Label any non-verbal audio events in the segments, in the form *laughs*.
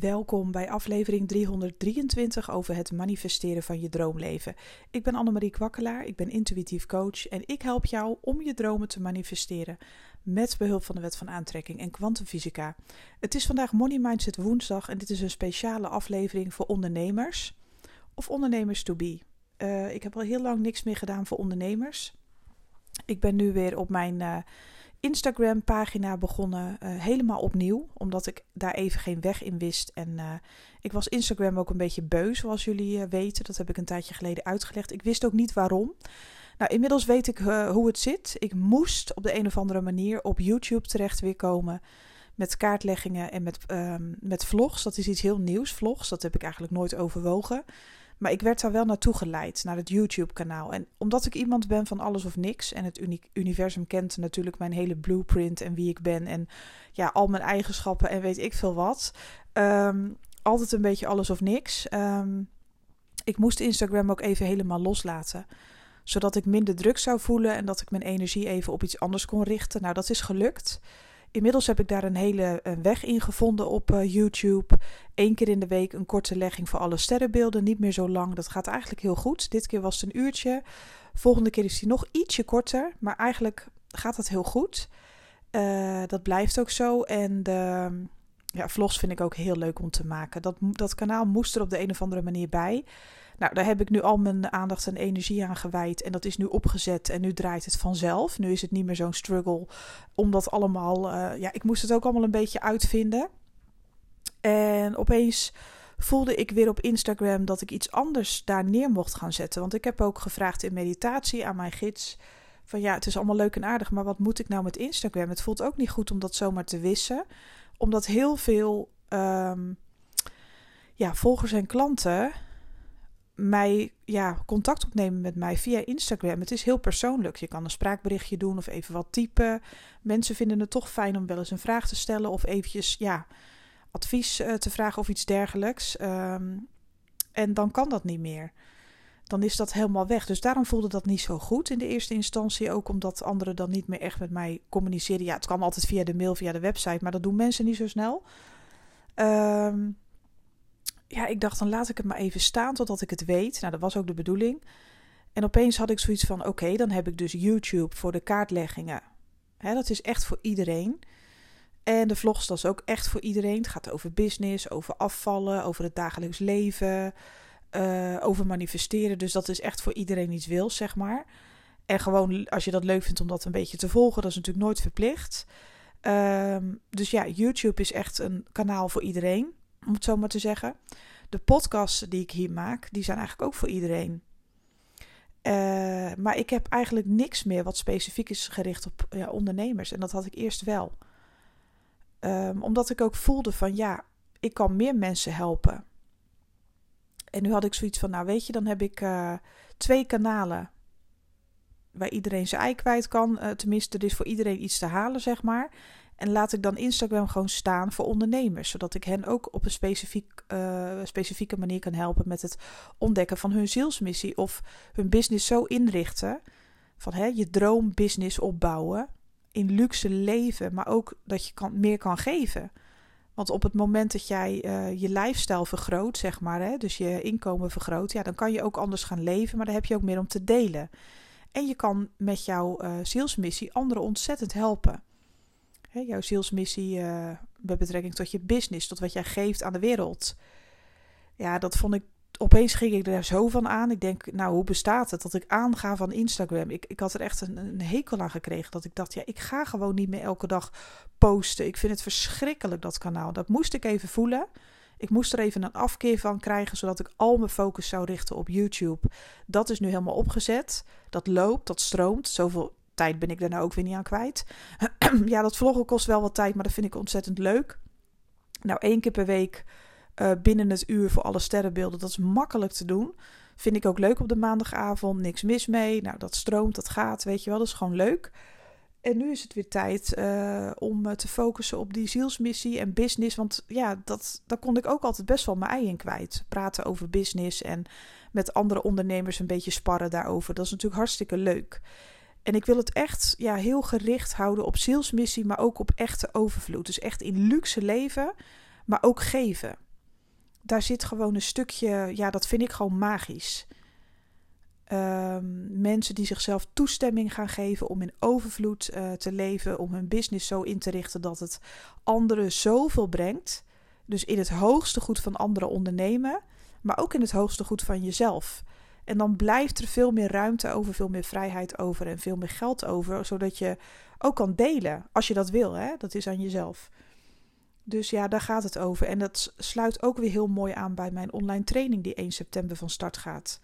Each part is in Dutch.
Welkom bij aflevering 323 over het manifesteren van je droomleven. Ik ben Annemarie Kwakkelaar, ik ben intuïtief coach en ik help jou om je dromen te manifesteren met behulp van de wet van aantrekking en kwantumfysica. Het is vandaag Money Mindset woensdag en dit is een speciale aflevering voor ondernemers of ondernemers to be. Uh, ik heb al heel lang niks meer gedaan voor ondernemers. Ik ben nu weer op mijn uh, Instagram-pagina begonnen, uh, helemaal opnieuw, omdat ik daar even geen weg in wist. En uh, ik was Instagram ook een beetje beu, zoals jullie uh, weten. Dat heb ik een tijdje geleden uitgelegd. Ik wist ook niet waarom. Nou, inmiddels weet ik hoe het zit. Ik moest op de een of andere manier op YouTube terecht weer komen met kaartleggingen en met, ehm, met vlogs. Dat is iets heel nieuws, vlogs. Dat heb ik eigenlijk nooit overwogen. Maar ik werd daar wel naartoe geleid, naar het YouTube-kanaal. En omdat ik iemand ben van alles of niks en het universum kent natuurlijk mijn hele blueprint en wie ik ben en ja, al mijn eigenschappen en weet ik veel wat. Ehm, altijd een beetje alles of niks. Um, ik moest Instagram ook even helemaal loslaten zodat ik minder druk zou voelen en dat ik mijn energie even op iets anders kon richten. Nou, dat is gelukt. Inmiddels heb ik daar een hele weg in gevonden op uh, YouTube. Eén keer in de week een korte legging voor alle sterrenbeelden. Niet meer zo lang. Dat gaat eigenlijk heel goed. Dit keer was het een uurtje. Volgende keer is die nog ietsje korter. Maar eigenlijk gaat dat heel goed. Uh, dat blijft ook zo. En de ja, vlogs vind ik ook heel leuk om te maken. Dat, dat kanaal moest er op de een of andere manier bij. Nou, daar heb ik nu al mijn aandacht en energie aan gewijd. En dat is nu opgezet en nu draait het vanzelf. Nu is het niet meer zo'n struggle om dat allemaal... Uh, ja, ik moest het ook allemaal een beetje uitvinden. En opeens voelde ik weer op Instagram dat ik iets anders daar neer mocht gaan zetten. Want ik heb ook gevraagd in meditatie aan mijn gids... van ja, het is allemaal leuk en aardig, maar wat moet ik nou met Instagram? Het voelt ook niet goed om dat zomaar te wissen. Omdat heel veel... Um, ja, volgers en klanten mij ja, contact opnemen met mij via Instagram. Het is heel persoonlijk. Je kan een spraakberichtje doen of even wat typen. Mensen vinden het toch fijn om wel eens een vraag te stellen of eventjes ja, advies uh, te vragen of iets dergelijks. Um, en dan kan dat niet meer. Dan is dat helemaal weg. Dus daarom voelde dat niet zo goed in de eerste instantie. Ook omdat anderen dan niet meer echt met mij communiceren. Ja, het kan altijd via de mail, via de website, maar dat doen mensen niet zo snel. Um, ja, ik dacht dan laat ik het maar even staan totdat ik het weet. Nou, dat was ook de bedoeling. En opeens had ik zoiets van: oké, dan heb ik dus YouTube voor de kaartleggingen. Hè, dat is echt voor iedereen. En de vlogs, dat is ook echt voor iedereen. Het gaat over business, over afvallen, over het dagelijks leven, uh, over manifesteren. Dus dat is echt voor iedereen iets wil, zeg maar. En gewoon als je dat leuk vindt om dat een beetje te volgen, dat is natuurlijk nooit verplicht. Um, dus ja, YouTube is echt een kanaal voor iedereen om het zo maar te zeggen. De podcasts die ik hier maak, die zijn eigenlijk ook voor iedereen. Uh, maar ik heb eigenlijk niks meer wat specifiek is gericht op ja, ondernemers. En dat had ik eerst wel. Um, omdat ik ook voelde van ja, ik kan meer mensen helpen. En nu had ik zoiets van, nou weet je, dan heb ik uh, twee kanalen waar iedereen zijn ei kwijt kan. Uh, tenminste, er is voor iedereen iets te halen, zeg maar. En laat ik dan Instagram gewoon staan voor ondernemers, zodat ik hen ook op een specifiek, uh, specifieke manier kan helpen met het ontdekken van hun zielsmissie of hun business zo inrichten van hè, je droombusiness opbouwen in luxe leven, maar ook dat je kan, meer kan geven. Want op het moment dat jij uh, je lifestyle vergroot, zeg maar, hè, dus je inkomen vergroot, ja, dan kan je ook anders gaan leven, maar dan heb je ook meer om te delen. En je kan met jouw uh, zielsmissie anderen ontzettend helpen hè, jouw zielsmissie uh, met betrekking tot je business, tot wat jij geeft aan de wereld. Ja, dat vond ik. Opeens ging ik er zo van aan. Ik denk, nou, hoe bestaat het dat ik aanga van Instagram? Ik, ik had er echt een, een hekel aan gekregen. Dat ik dacht, ja, ik ga gewoon niet meer elke dag posten. Ik vind het verschrikkelijk, dat kanaal. Dat moest ik even voelen. Ik moest er even een afkeer van krijgen, zodat ik al mijn focus zou richten op YouTube. Dat is nu helemaal opgezet. Dat loopt, dat stroomt. Zoveel tijd ben ik daar nou ook weer niet aan kwijt. *clears throat* ja, dat vloggen kost wel wat tijd, maar dat vind ik ontzettend leuk. Nou, één keer per week uh, binnen het uur voor alle sterrenbeelden. Dat is makkelijk te doen. Vind ik ook leuk op de maandagavond. Niks mis mee. Nou, dat stroomt, dat gaat, weet je wel. Dat is gewoon leuk. En nu is het weer tijd uh, om uh, te focussen op die zielsmissie en business. Want ja, dat, daar kon ik ook altijd best wel mijn ei in kwijt. Praten over business en met andere ondernemers een beetje sparren daarover. Dat is natuurlijk hartstikke leuk. En ik wil het echt ja, heel gericht houden op zielsmissie, maar ook op echte overvloed. Dus echt in luxe leven, maar ook geven. daar zit gewoon een stukje, ja, dat vind ik gewoon magisch. Um, mensen die zichzelf toestemming gaan geven om in overvloed uh, te leven, om hun business zo in te richten dat het anderen zoveel brengt. Dus in het hoogste goed van anderen ondernemen, maar ook in het hoogste goed van jezelf. En dan blijft er veel meer ruimte over, veel meer vrijheid over en veel meer geld over, zodat je ook kan delen als je dat wil. Hè? Dat is aan jezelf. Dus ja, daar gaat het over. En dat sluit ook weer heel mooi aan bij mijn online training die 1 september van start gaat.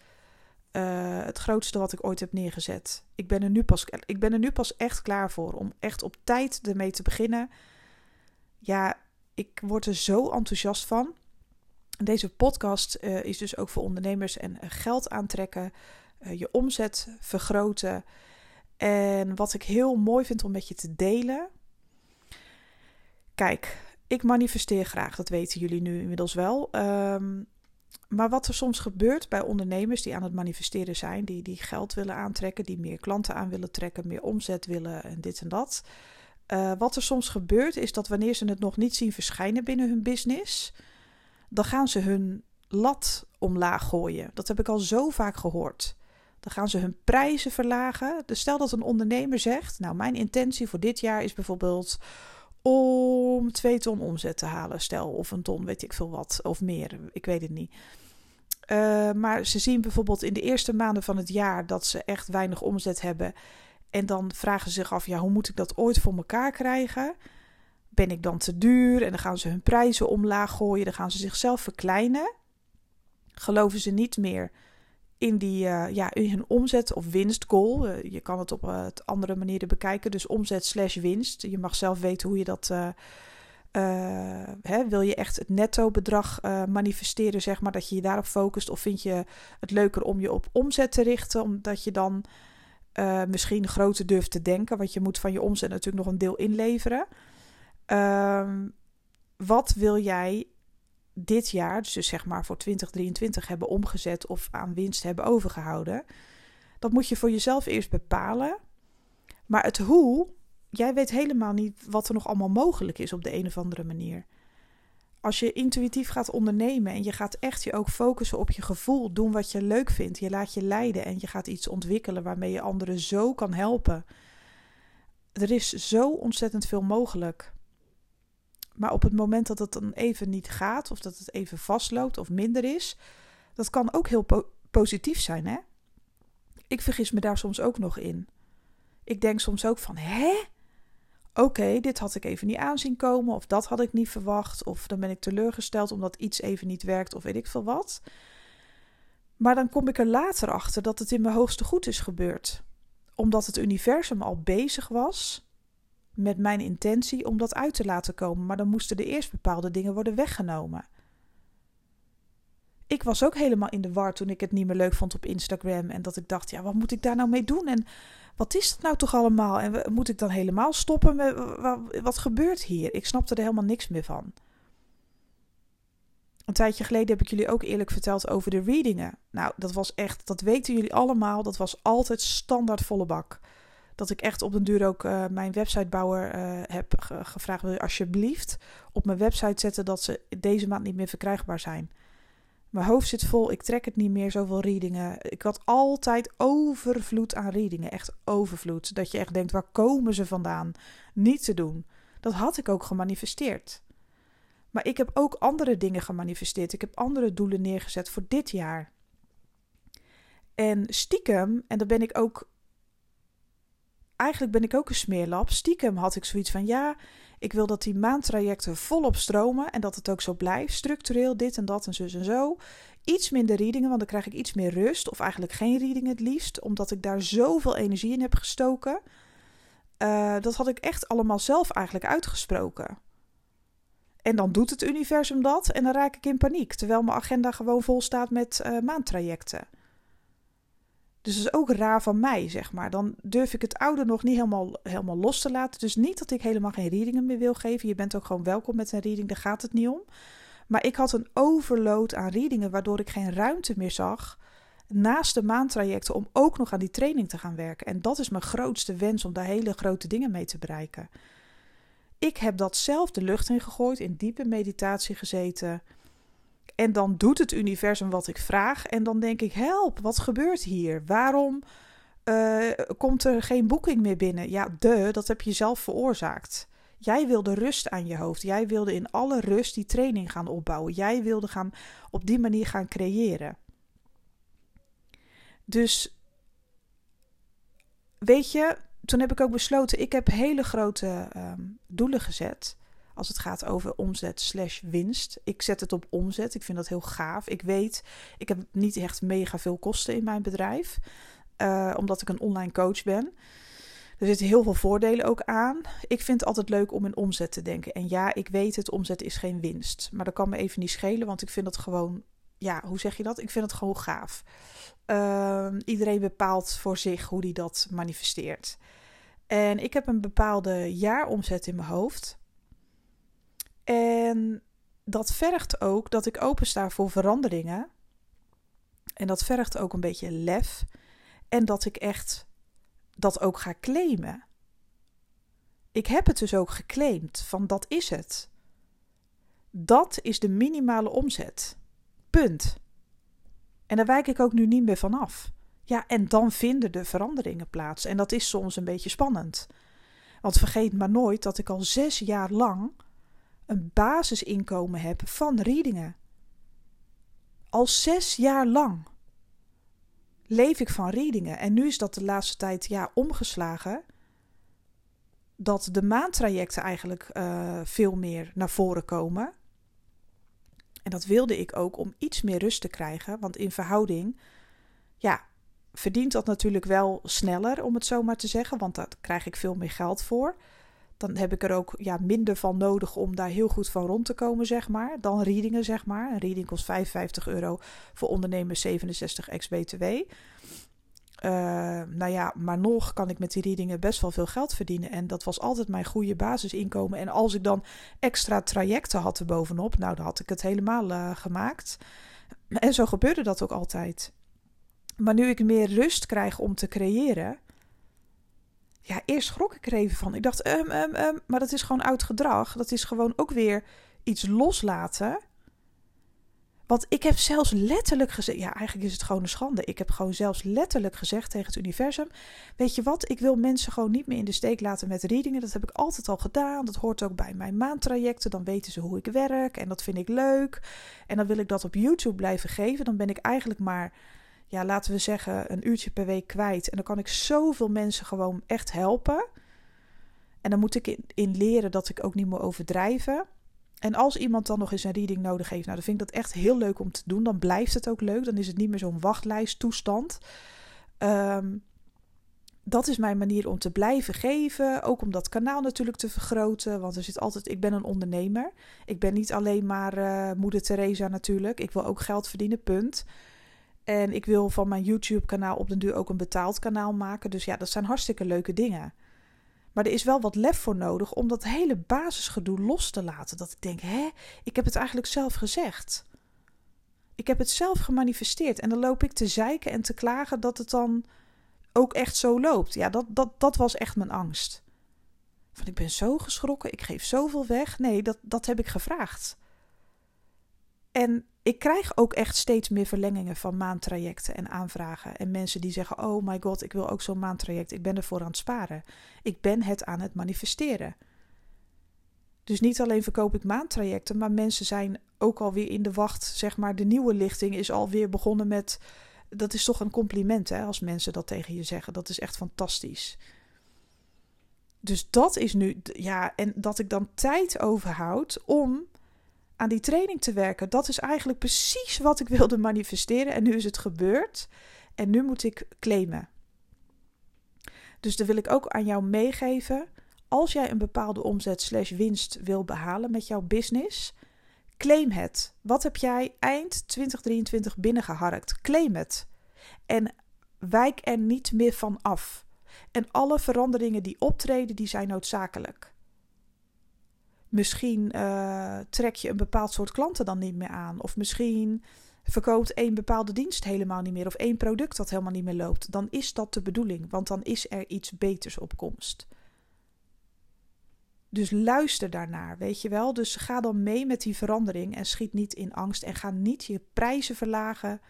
Uh, het grootste wat ik ooit heb neergezet. Ik ben, er nu pas, ik ben er nu pas echt klaar voor om echt op tijd ermee te beginnen. Ja, ik word er zo enthousiast van. Deze podcast uh, is dus ook voor ondernemers en uh, geld aantrekken, je omzet vergroten. En wat ik heel mooi vind om met je te delen. Kijk, ik manifesteer graag, dat weten jullie nu inmiddels wel. Um, maar wat er soms gebeurt bij ondernemers die aan het manifesteren zijn, die, die geld willen aantrekken, die meer klanten aan willen trekken, meer omzet willen en dit en dat. Wat er soms gebeurt is dat wanneer ze het nog niet zien verschijnen binnen hun business, dan gaan ze hun lat omlaag gooien. Dat heb ik al zo vaak gehoord. Dan gaan ze hun prijzen verlagen. Dus stel dat een ondernemer zegt: Nou, mijn intentie voor dit jaar is bijvoorbeeld om twee ton omzet te halen. Stel, of een ton, weet ik veel wat, of meer, ik weet het niet. Uh, maar ze zien bijvoorbeeld in de eerste maanden van het jaar dat ze echt weinig omzet hebben. En dan vragen ze zich af, ja, hoe moet ik dat ooit voor elkaar krijgen? Ben ik dan te duur? En dan gaan ze hun prijzen omlaag gooien, dan gaan ze zichzelf verkleinen. Geloven ze niet meer in, die, uh, ja, in hun omzet of winstgoal. Uh, je kan het op uh, andere manieren bekijken. Dus omzet slash winst. Je mag zelf weten hoe je dat... Hè, wil je echt het netto bedrag manifesteren, zeg maar, dat je je daarop focust? Of vind je het leuker om je op omzet te richten, omdat je dan misschien groter durft te denken? Want je moet van je omzet natuurlijk nog een deel inleveren. Ehm, wat wil jij dit jaar, dus zeg maar voor 2023, hebben omgezet of aan winst hebben overgehouden. Dat moet je voor jezelf eerst bepalen. Maar het hoe, jij weet helemaal niet wat er nog allemaal mogelijk is op de een of andere manier. Als je intuïtief gaat ondernemen en je gaat echt je ook focussen op je gevoel, doen wat je leuk vindt, je laat je leiden en je gaat iets ontwikkelen waarmee je anderen zo kan helpen. Er is zo ontzettend veel mogelijk. Maar op het moment dat het dan even niet gaat, of dat het even vastloopt of minder is, dat kan ook heel positief zijn, hè? Ik vergis me daar soms ook nog in. Ik denk soms ook van, hè? Oké, dit had ik even niet aanzien komen, of dat had ik niet verwacht, of dan ben ik teleurgesteld omdat iets even niet werkt, of weet ik veel wat. Maar dan kom ik er later achter dat het in mijn hoogste goed is gebeurd. Omdat het universum al bezig was met mijn intentie om dat uit te laten komen, maar dan moesten er eerst bepaalde dingen worden weggenomen. Ik was ook helemaal in de war toen ik het niet meer leuk vond op Instagram en dat ik dacht, ja, wat moet ik daar nou mee doen en wat is dat nou toch allemaal en moet ik dan helemaal stoppen met wat gebeurt hier? Ik snapte er helemaal niks meer van. Een tijdje geleden heb ik jullie ook eerlijk verteld over de readingen. Nou, dat was echt, dat weten jullie allemaal, dat was altijd standaard volle bak dat ik echt op den duur ook uh, mijn websitebouwer uh, heb gevraagd: wil je alsjeblieft op mijn website zetten dat ze deze maand niet meer verkrijgbaar zijn. Mijn hoofd zit vol, ik trek het niet meer, zoveel readingen. Ik had altijd overvloed aan readingen, echt overvloed. Dat je echt denkt, waar komen ze vandaan? Niet te doen. Dat had ik ook gemanifesteerd. Maar ik heb ook andere dingen gemanifesteerd. Ik heb andere doelen neergezet voor dit jaar. En stiekem, en daar ben ik ook eigenlijk ben ik ook een smeerlap. Stiekem had ik zoiets van ja, ik wil dat die maandtrajecten volop stromen en dat het ook zo blijft. Structureel dit en dat en zus en zo. Iets minder readingen, want dan krijg ik iets meer rust. Of eigenlijk geen reading het liefst, omdat ik daar zoveel energie in heb gestoken. Uh, dat had ik echt allemaal zelf eigenlijk uitgesproken. En dan doet het universum dat en dan raak ik in paniek. Terwijl mijn agenda gewoon vol staat met uh. Dus dat is ook raar van mij, zeg maar. Dan durf ik het oude nog niet helemaal, helemaal los te laten. Dus niet dat ik helemaal geen readingen meer wil geven. Je bent ook gewoon welkom met een reading, daar gaat het niet om. Maar ik had een overload aan readingen, waardoor ik geen ruimte meer zag naast de maandtrajecten om ook nog aan die training te gaan werken. En dat is mijn grootste wens om daar hele grote dingen mee te bereiken. Ik heb dat zelf de lucht in gegooid, in diepe meditatie gezeten. En dan doet het universum wat ik vraag. En dan denk ik: help, wat gebeurt hier? Waarom uh, komt er geen boeking meer binnen? Ja, de, dat heb je zelf veroorzaakt. Jij wilde rust aan je hoofd. Jij wilde in alle rust die training gaan opbouwen. Jij wilde gaan op die manier gaan creëren. Dus weet je, toen heb ik ook besloten, ik heb hele grote um, doelen gezet. Als het gaat over omzet slash winst. Ik zet het op omzet. Ik vind dat heel gaaf. Ik weet, ik heb niet echt mega veel kosten in mijn bedrijf. Uh, omdat ik een online coach ben. Er zitten heel veel voordelen ook aan. Ik vind het altijd leuk om in omzet te denken. En ja, ik weet het, omzet is geen winst. Maar dat kan me even niet schelen, want ik vind het gewoon... Ja, hoe zeg je dat? Ik vind het gewoon gaaf. Uh, iedereen bepaalt voor zich hoe die dat manifesteert. En ik heb een bepaalde jaaromzet in mijn hoofd. En dat vergt ook dat ik opensta voor veranderingen. En dat vergt ook een beetje lef. En dat ik echt dat ook ga claimen. Ik heb het dus ook geclaimd van dat is het. Dat is de minimale omzet. Punt. En daar wijk ik ook nu niet meer van af. Ja, en dan vinden de veranderingen plaats. En dat is soms een beetje spannend. Want vergeet maar nooit dat ik al zes jaar lang een basisinkomen heb van readingen. Al zes jaar lang leef ik van readingen. En nu is dat de laatste tijd ja omgeslagen. Dat de maantrajecten eigenlijk uh, veel meer naar voren komen. En dat wilde ik ook om iets meer rust te krijgen. Want in verhouding, ja, verdient dat natuurlijk wel sneller, om het zo maar te zeggen. Want daar krijg ik veel meer geld voor. Dan heb ik er ook ja, minder van nodig om daar heel goed van rond te komen, zeg maar. Dan readingen, zeg maar. Een reading kost 55 euro voor ondernemers 67 ex-BTW. Uh, nou ja, maar nog kan ik met die readingen best wel veel geld verdienen. En dat was altijd mijn goede basisinkomen. En als ik dan extra trajecten had erbovenop, nou dan had ik het helemaal uh, gemaakt. En zo gebeurde dat ook altijd. Maar nu ik meer rust krijg om te creëren, ja, eerst schrok ik er even van. Ik dacht, um, um, um, maar dat is gewoon oud gedrag. Dat is gewoon ook weer iets loslaten. Want ik heb zelfs letterlijk gezegd, ja, eigenlijk is het gewoon een schande. Ik heb gewoon zelfs letterlijk gezegd tegen het universum: Weet je wat, ik wil mensen gewoon niet meer in de steek laten met readingen. Dat heb ik altijd al gedaan. Dat hoort ook bij mijn maandtrajecten. Dan weten ze hoe ik werk en dat vind ik leuk. En dan wil ik dat op YouTube blijven geven. Dan ben ik eigenlijk maar ja, laten we zeggen, een uurtje per week kwijt. En dan kan ik zoveel mensen gewoon echt helpen. En dan moet ik in, leren dat ik ook niet moet overdrijven. En als iemand dan nog eens een reading nodig heeft, nou, dan vind ik dat echt heel leuk om te doen. Dan blijft het ook leuk. Dan is het niet meer zo'n wachtlijsttoestand. Um, dat is mijn manier om te blijven geven. Ook om dat kanaal natuurlijk te vergroten. Want er zit altijd. Ik ben een ondernemer. Ik ben niet alleen maar uh, moeder Teresa natuurlijk. Ik wil ook geld verdienen. Punt. En ik wil van mijn YouTube-kanaal op den duur ook een betaald kanaal maken. Dus ja, dat zijn hartstikke leuke dingen. Maar er is wel wat lef voor nodig om dat hele basisgedoe los te laten. Dat ik denk, hè, ik heb het eigenlijk zelf gezegd. Ik heb het zelf gemanifesteerd. En dan loop ik te zeiken en te klagen dat het dan ook echt zo loopt. Ja, dat, dat, dat was echt mijn angst. Van ik ben zo geschrokken, ik geef zoveel weg. Nee, dat, dat heb ik gevraagd. En ik krijg ook echt steeds meer verlengingen van maandtrajecten en aanvragen. En mensen die zeggen: Oh my god, ik wil ook zo'n maandtraject. Ik ben ervoor aan het sparen. Ik ben het aan het manifesteren. Dus niet alleen verkoop ik maandtrajecten, maar mensen zijn ook alweer in de wacht. Zeg maar, de nieuwe lichting is alweer begonnen met. Dat is toch een compliment hè, als mensen dat tegen je zeggen. Dat is echt fantastisch. Dus dat is nu, ja, en dat ik dan tijd overhoud om aan die training te werken. Dat is eigenlijk precies wat ik wilde manifesteren. En nu is het gebeurd. En nu moet ik claimen. Dus dat wil ik ook aan jou meegeven. Als jij een bepaalde omzet slash winst wil behalen met jouw business, claim het. Wat heb jij eind 2023 binnengeharkt? Claim het. En wijk er niet meer van af. En alle veranderingen die optreden, die zijn noodzakelijk. Misschien uh, trek je een bepaald soort klanten dan niet meer aan. Of misschien verkoopt één bepaalde dienst helemaal niet meer. Of één product dat helemaal niet meer loopt. Dan is dat de bedoeling. Want dan is er iets beters op komst. Dus luister daarnaar, weet je wel. Dus ga dan mee met die verandering en schiet niet in angst en ga niet je prijzen verlagen.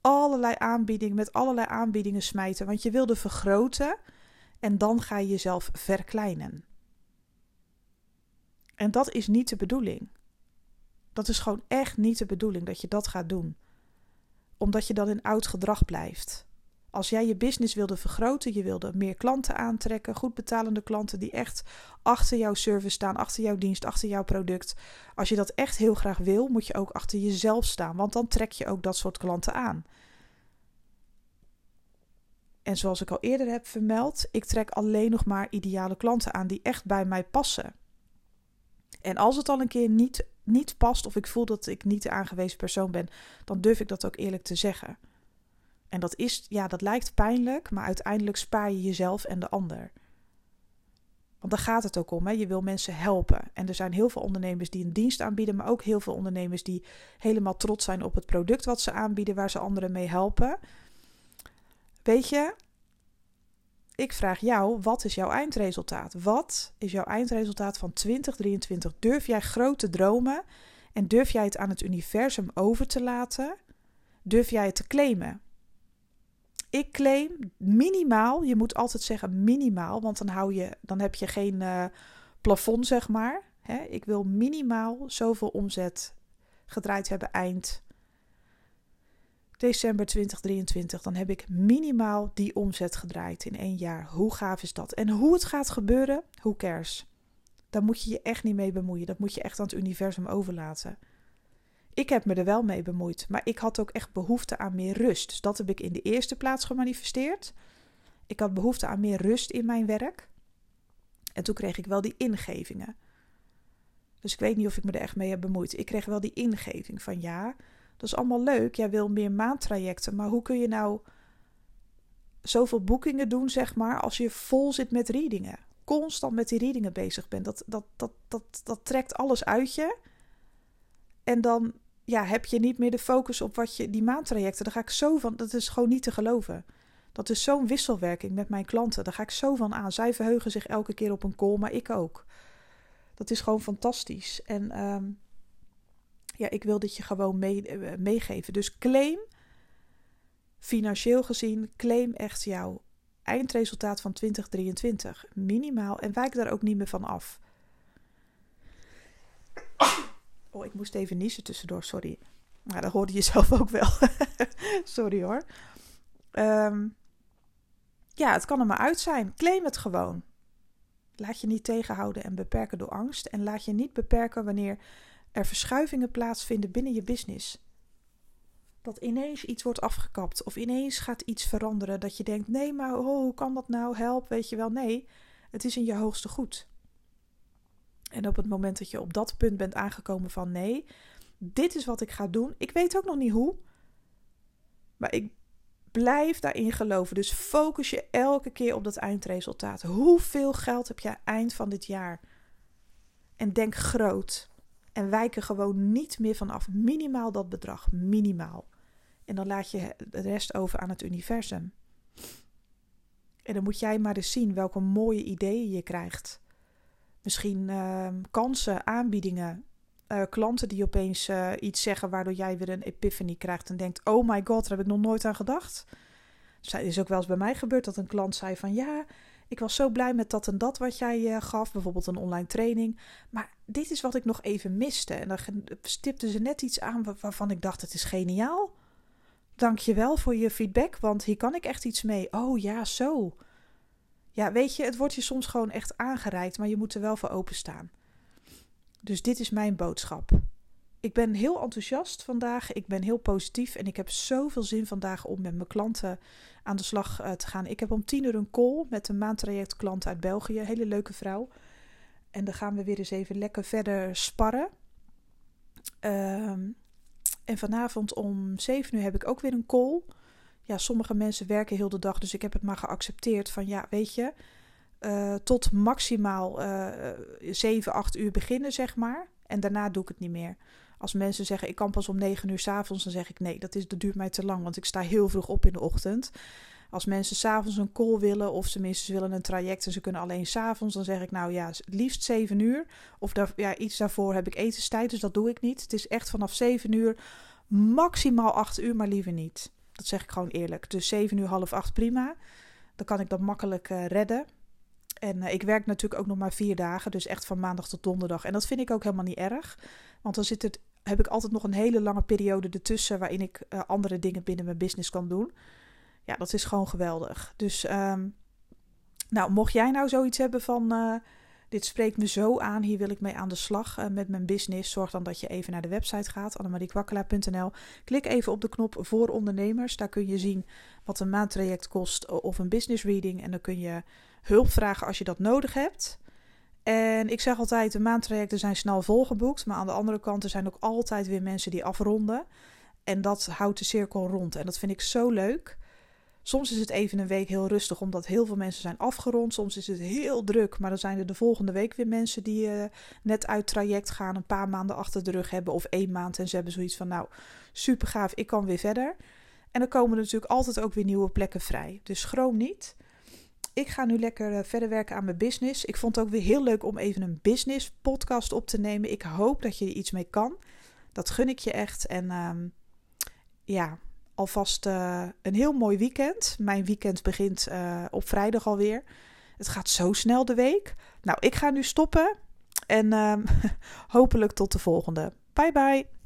Allerlei aanbiedingen, met allerlei aanbiedingen smijten, want je wilde vergroten en dan ga je jezelf verkleinen. En dat is niet de bedoeling. Dat is gewoon echt niet de bedoeling dat je dat gaat doen. Omdat je dan in oud gedrag blijft. Als jij je business wilde vergroten, je wilde meer klanten aantrekken, goed betalende klanten die echt achter jouw service staan, achter jouw dienst, achter jouw product. Als je dat echt heel graag wil, moet je ook achter jezelf staan, want dan trek je ook dat soort klanten aan. En zoals ik al eerder heb vermeld, ik trek alleen nog maar ideale klanten aan die echt bij mij passen. En als het al een keer niet, niet past of ik voel dat ik niet de aangewezen persoon ben, dan durf ik dat ook eerlijk te zeggen. En dat is, ja, dat lijkt pijnlijk, maar uiteindelijk spaar je jezelf en de ander. Want daar gaat het ook om. Hè? Je wil mensen helpen. En er zijn heel veel ondernemers die een dienst aanbieden, maar ook heel veel ondernemers die helemaal trots zijn op het product wat ze aanbieden, waar ze anderen mee helpen. Weet je, ik vraag jou, wat is jouw eindresultaat? Wat is jouw eindresultaat van 2023? Durf jij grote dromen en durf jij het aan het universum over te laten? Durf jij het te claimen? Ik claim minimaal, je moet altijd zeggen minimaal, want dan, hou je, dan heb je geen uh, plafond, zeg maar. Ik wil minimaal zoveel omzet gedraaid hebben eind december 2023. Dan heb ik minimaal die omzet gedraaid in één jaar. Hoe gaaf is dat? En hoe het gaat gebeuren, who cares? Daar moet je je echt niet mee bemoeien. Dat moet je echt aan het universum overlaten. Ik heb me er wel mee bemoeid, maar ik had ook echt behoefte aan meer rust. Dus dat heb ik in de eerste plaats gemanifesteerd. Ik had behoefte aan meer rust in mijn werk. En toen kreeg ik wel die ingevingen. Dus ik weet niet of ik me er echt mee heb bemoeid. Ik kreeg wel die ingeving van ja, dat is allemaal leuk. Jij wil meer maandtrajecten, maar hoe kun je nou zoveel boekingen doen, zeg maar, als je vol zit met readingen? Constant met die readingen bezig bent. Dat, dat, dat, dat, dat trekt alles uit je. En dan ja, heb je niet meer de focus op wat je die maandtrajecten. Daar ga ik zo van. Dat is gewoon niet te geloven. Dat is zo'n wisselwerking met mijn klanten. Daar ga ik zo van aan. Zij verheugen zich elke keer op een call, maar ik ook. Dat is gewoon fantastisch. En um, ja, ik wil dit je gewoon mee, uh, meegeven. Dus claim, financieel gezien, claim echt jouw eindresultaat van 2023. Minimaal. En wijk daar ook niet meer van af. Oh, ik moest even niezen tussendoor, sorry. Maar dat hoorde je zelf ook wel. *laughs* sorry hoor. Um, ja, het kan er maar uit zijn. Claim het gewoon. Laat je niet tegenhouden en beperken door angst. En laat je niet beperken wanneer er verschuivingen plaatsvinden binnen je business. Dat ineens iets wordt afgekapt of ineens gaat iets veranderen. Dat je denkt: nee, maar oh, hoe kan dat nou? Help, weet je wel. Nee, het is in je hoogste goed. En op het moment dat je op dat punt bent aangekomen van nee, dit is wat ik ga doen. Ik weet ook nog niet hoe. Maar ik blijf daarin geloven. Dus focus je elke keer op dat eindresultaat. Hoeveel geld heb je eind van dit jaar? En denk groot. En wijk er gewoon niet meer van af. Minimaal dat bedrag. Minimaal. En dan laat je de rest over aan het universum. En dan moet jij maar eens zien welke mooie ideeën je krijgt. Misschien uh, kansen, aanbiedingen, uh, klanten die opeens uh, iets zeggen waardoor jij weer een epiphany krijgt en denkt: Oh my god, daar heb ik nog nooit aan gedacht. Het is ook wel eens bij mij gebeurd dat een klant zei: van ja, ik was zo blij met dat en dat wat jij uh, gaf, bijvoorbeeld een online training. Maar dit is wat ik nog even miste. En dan stipte ze net iets aan waarvan ik dacht: het is geniaal. Dank je wel voor je feedback, want hier kan ik echt iets mee. Oh ja, zo. Ja, weet je, het wordt je soms gewoon echt aangereikt, maar je moet er wel voor openstaan. Dus dit is mijn boodschap. Ik ben heel enthousiast vandaag. Ik ben heel positief en ik heb zoveel zin vandaag om met mijn klanten aan de slag uh, te gaan. Ik heb om tien uur een call met een maandtraject klant uit België. Hele leuke vrouw. En dan gaan we weer eens even lekker verder sparren. Um, en vanavond om zeven uur heb ik ook weer een call ja, sommige mensen werken heel de dag, dus ik heb het maar geaccepteerd van ja, weet je, uh, tot maximaal uh, 7, 8 uur beginnen, zeg maar. En daarna doe ik het niet meer. Als mensen zeggen ik kan pas om 9 uur s avonds, dan zeg ik nee, dat, is, dat duurt mij te lang, want ik sta heel vroeg op in de ochtend. Als mensen s'avonds een call willen of ze minstens willen een traject en ze kunnen alleen s'avonds, dan zeg ik nou ja, het liefst 7 uur. Of ja, iets daarvoor heb ik etenstijd, dus dat doe ik niet. Het is echt vanaf 7 uur, maximaal 8 uur, maar liever niet. Dat zeg ik gewoon eerlijk. Dus 7 uur, half 8 prima. Dan kan ik dat makkelijk uh, redden. En uh, ik werk natuurlijk ook nog maar vier dagen, dus echt van maandag tot donderdag. En dat vind ik ook helemaal niet erg, want dan zit het, heb ik altijd nog een hele lange periode ertussen waarin ik uh, andere dingen binnen mijn business kan doen. Ja, dat is gewoon geweldig. Dus, um, nou, mocht jij nou zoiets hebben van, uh, dit spreekt me zo aan, hier wil ik mee aan de slag met mijn business, zorg dan dat je even naar de website gaat, annemariekwakkelaar.nl. Klik even op de knop voor ondernemers, daar kun je zien wat een maandtraject kost of een business reading en dan kun je hulp vragen als je dat nodig hebt. En ik zeg altijd, de maandtrajecten zijn snel volgeboekt. Maar aan de andere kant er zijn ook altijd weer mensen die afronden. En dat houdt de cirkel rond. En dat vind ik zo leuk. Soms is het even een week heel rustig, omdat heel veel mensen zijn afgerond. Soms is het heel druk, maar dan zijn er de volgende week weer mensen die uh, net uit traject gaan, een paar maanden achter de rug hebben of één maand. En ze hebben zoiets van, nou, super gaaf, ik kan weer verder. En dan komen er natuurlijk altijd ook weer nieuwe plekken vrij. Dus schroom niet ik ga nu lekker eh, verder werken aan mijn business. Ik vond het ook weer heel leuk om even een business podcast op te nemen. Ik hoop dat je er iets mee kan. Dat gun ik je echt. En um, ja, alvast uh, een heel mooi weekend. Mijn weekend begint uh, op vrijdag alweer. Het gaat zo snel de week. Nou, ik ga nu stoppen. En um, *laughs* hopelijk tot de volgende. Bye bye.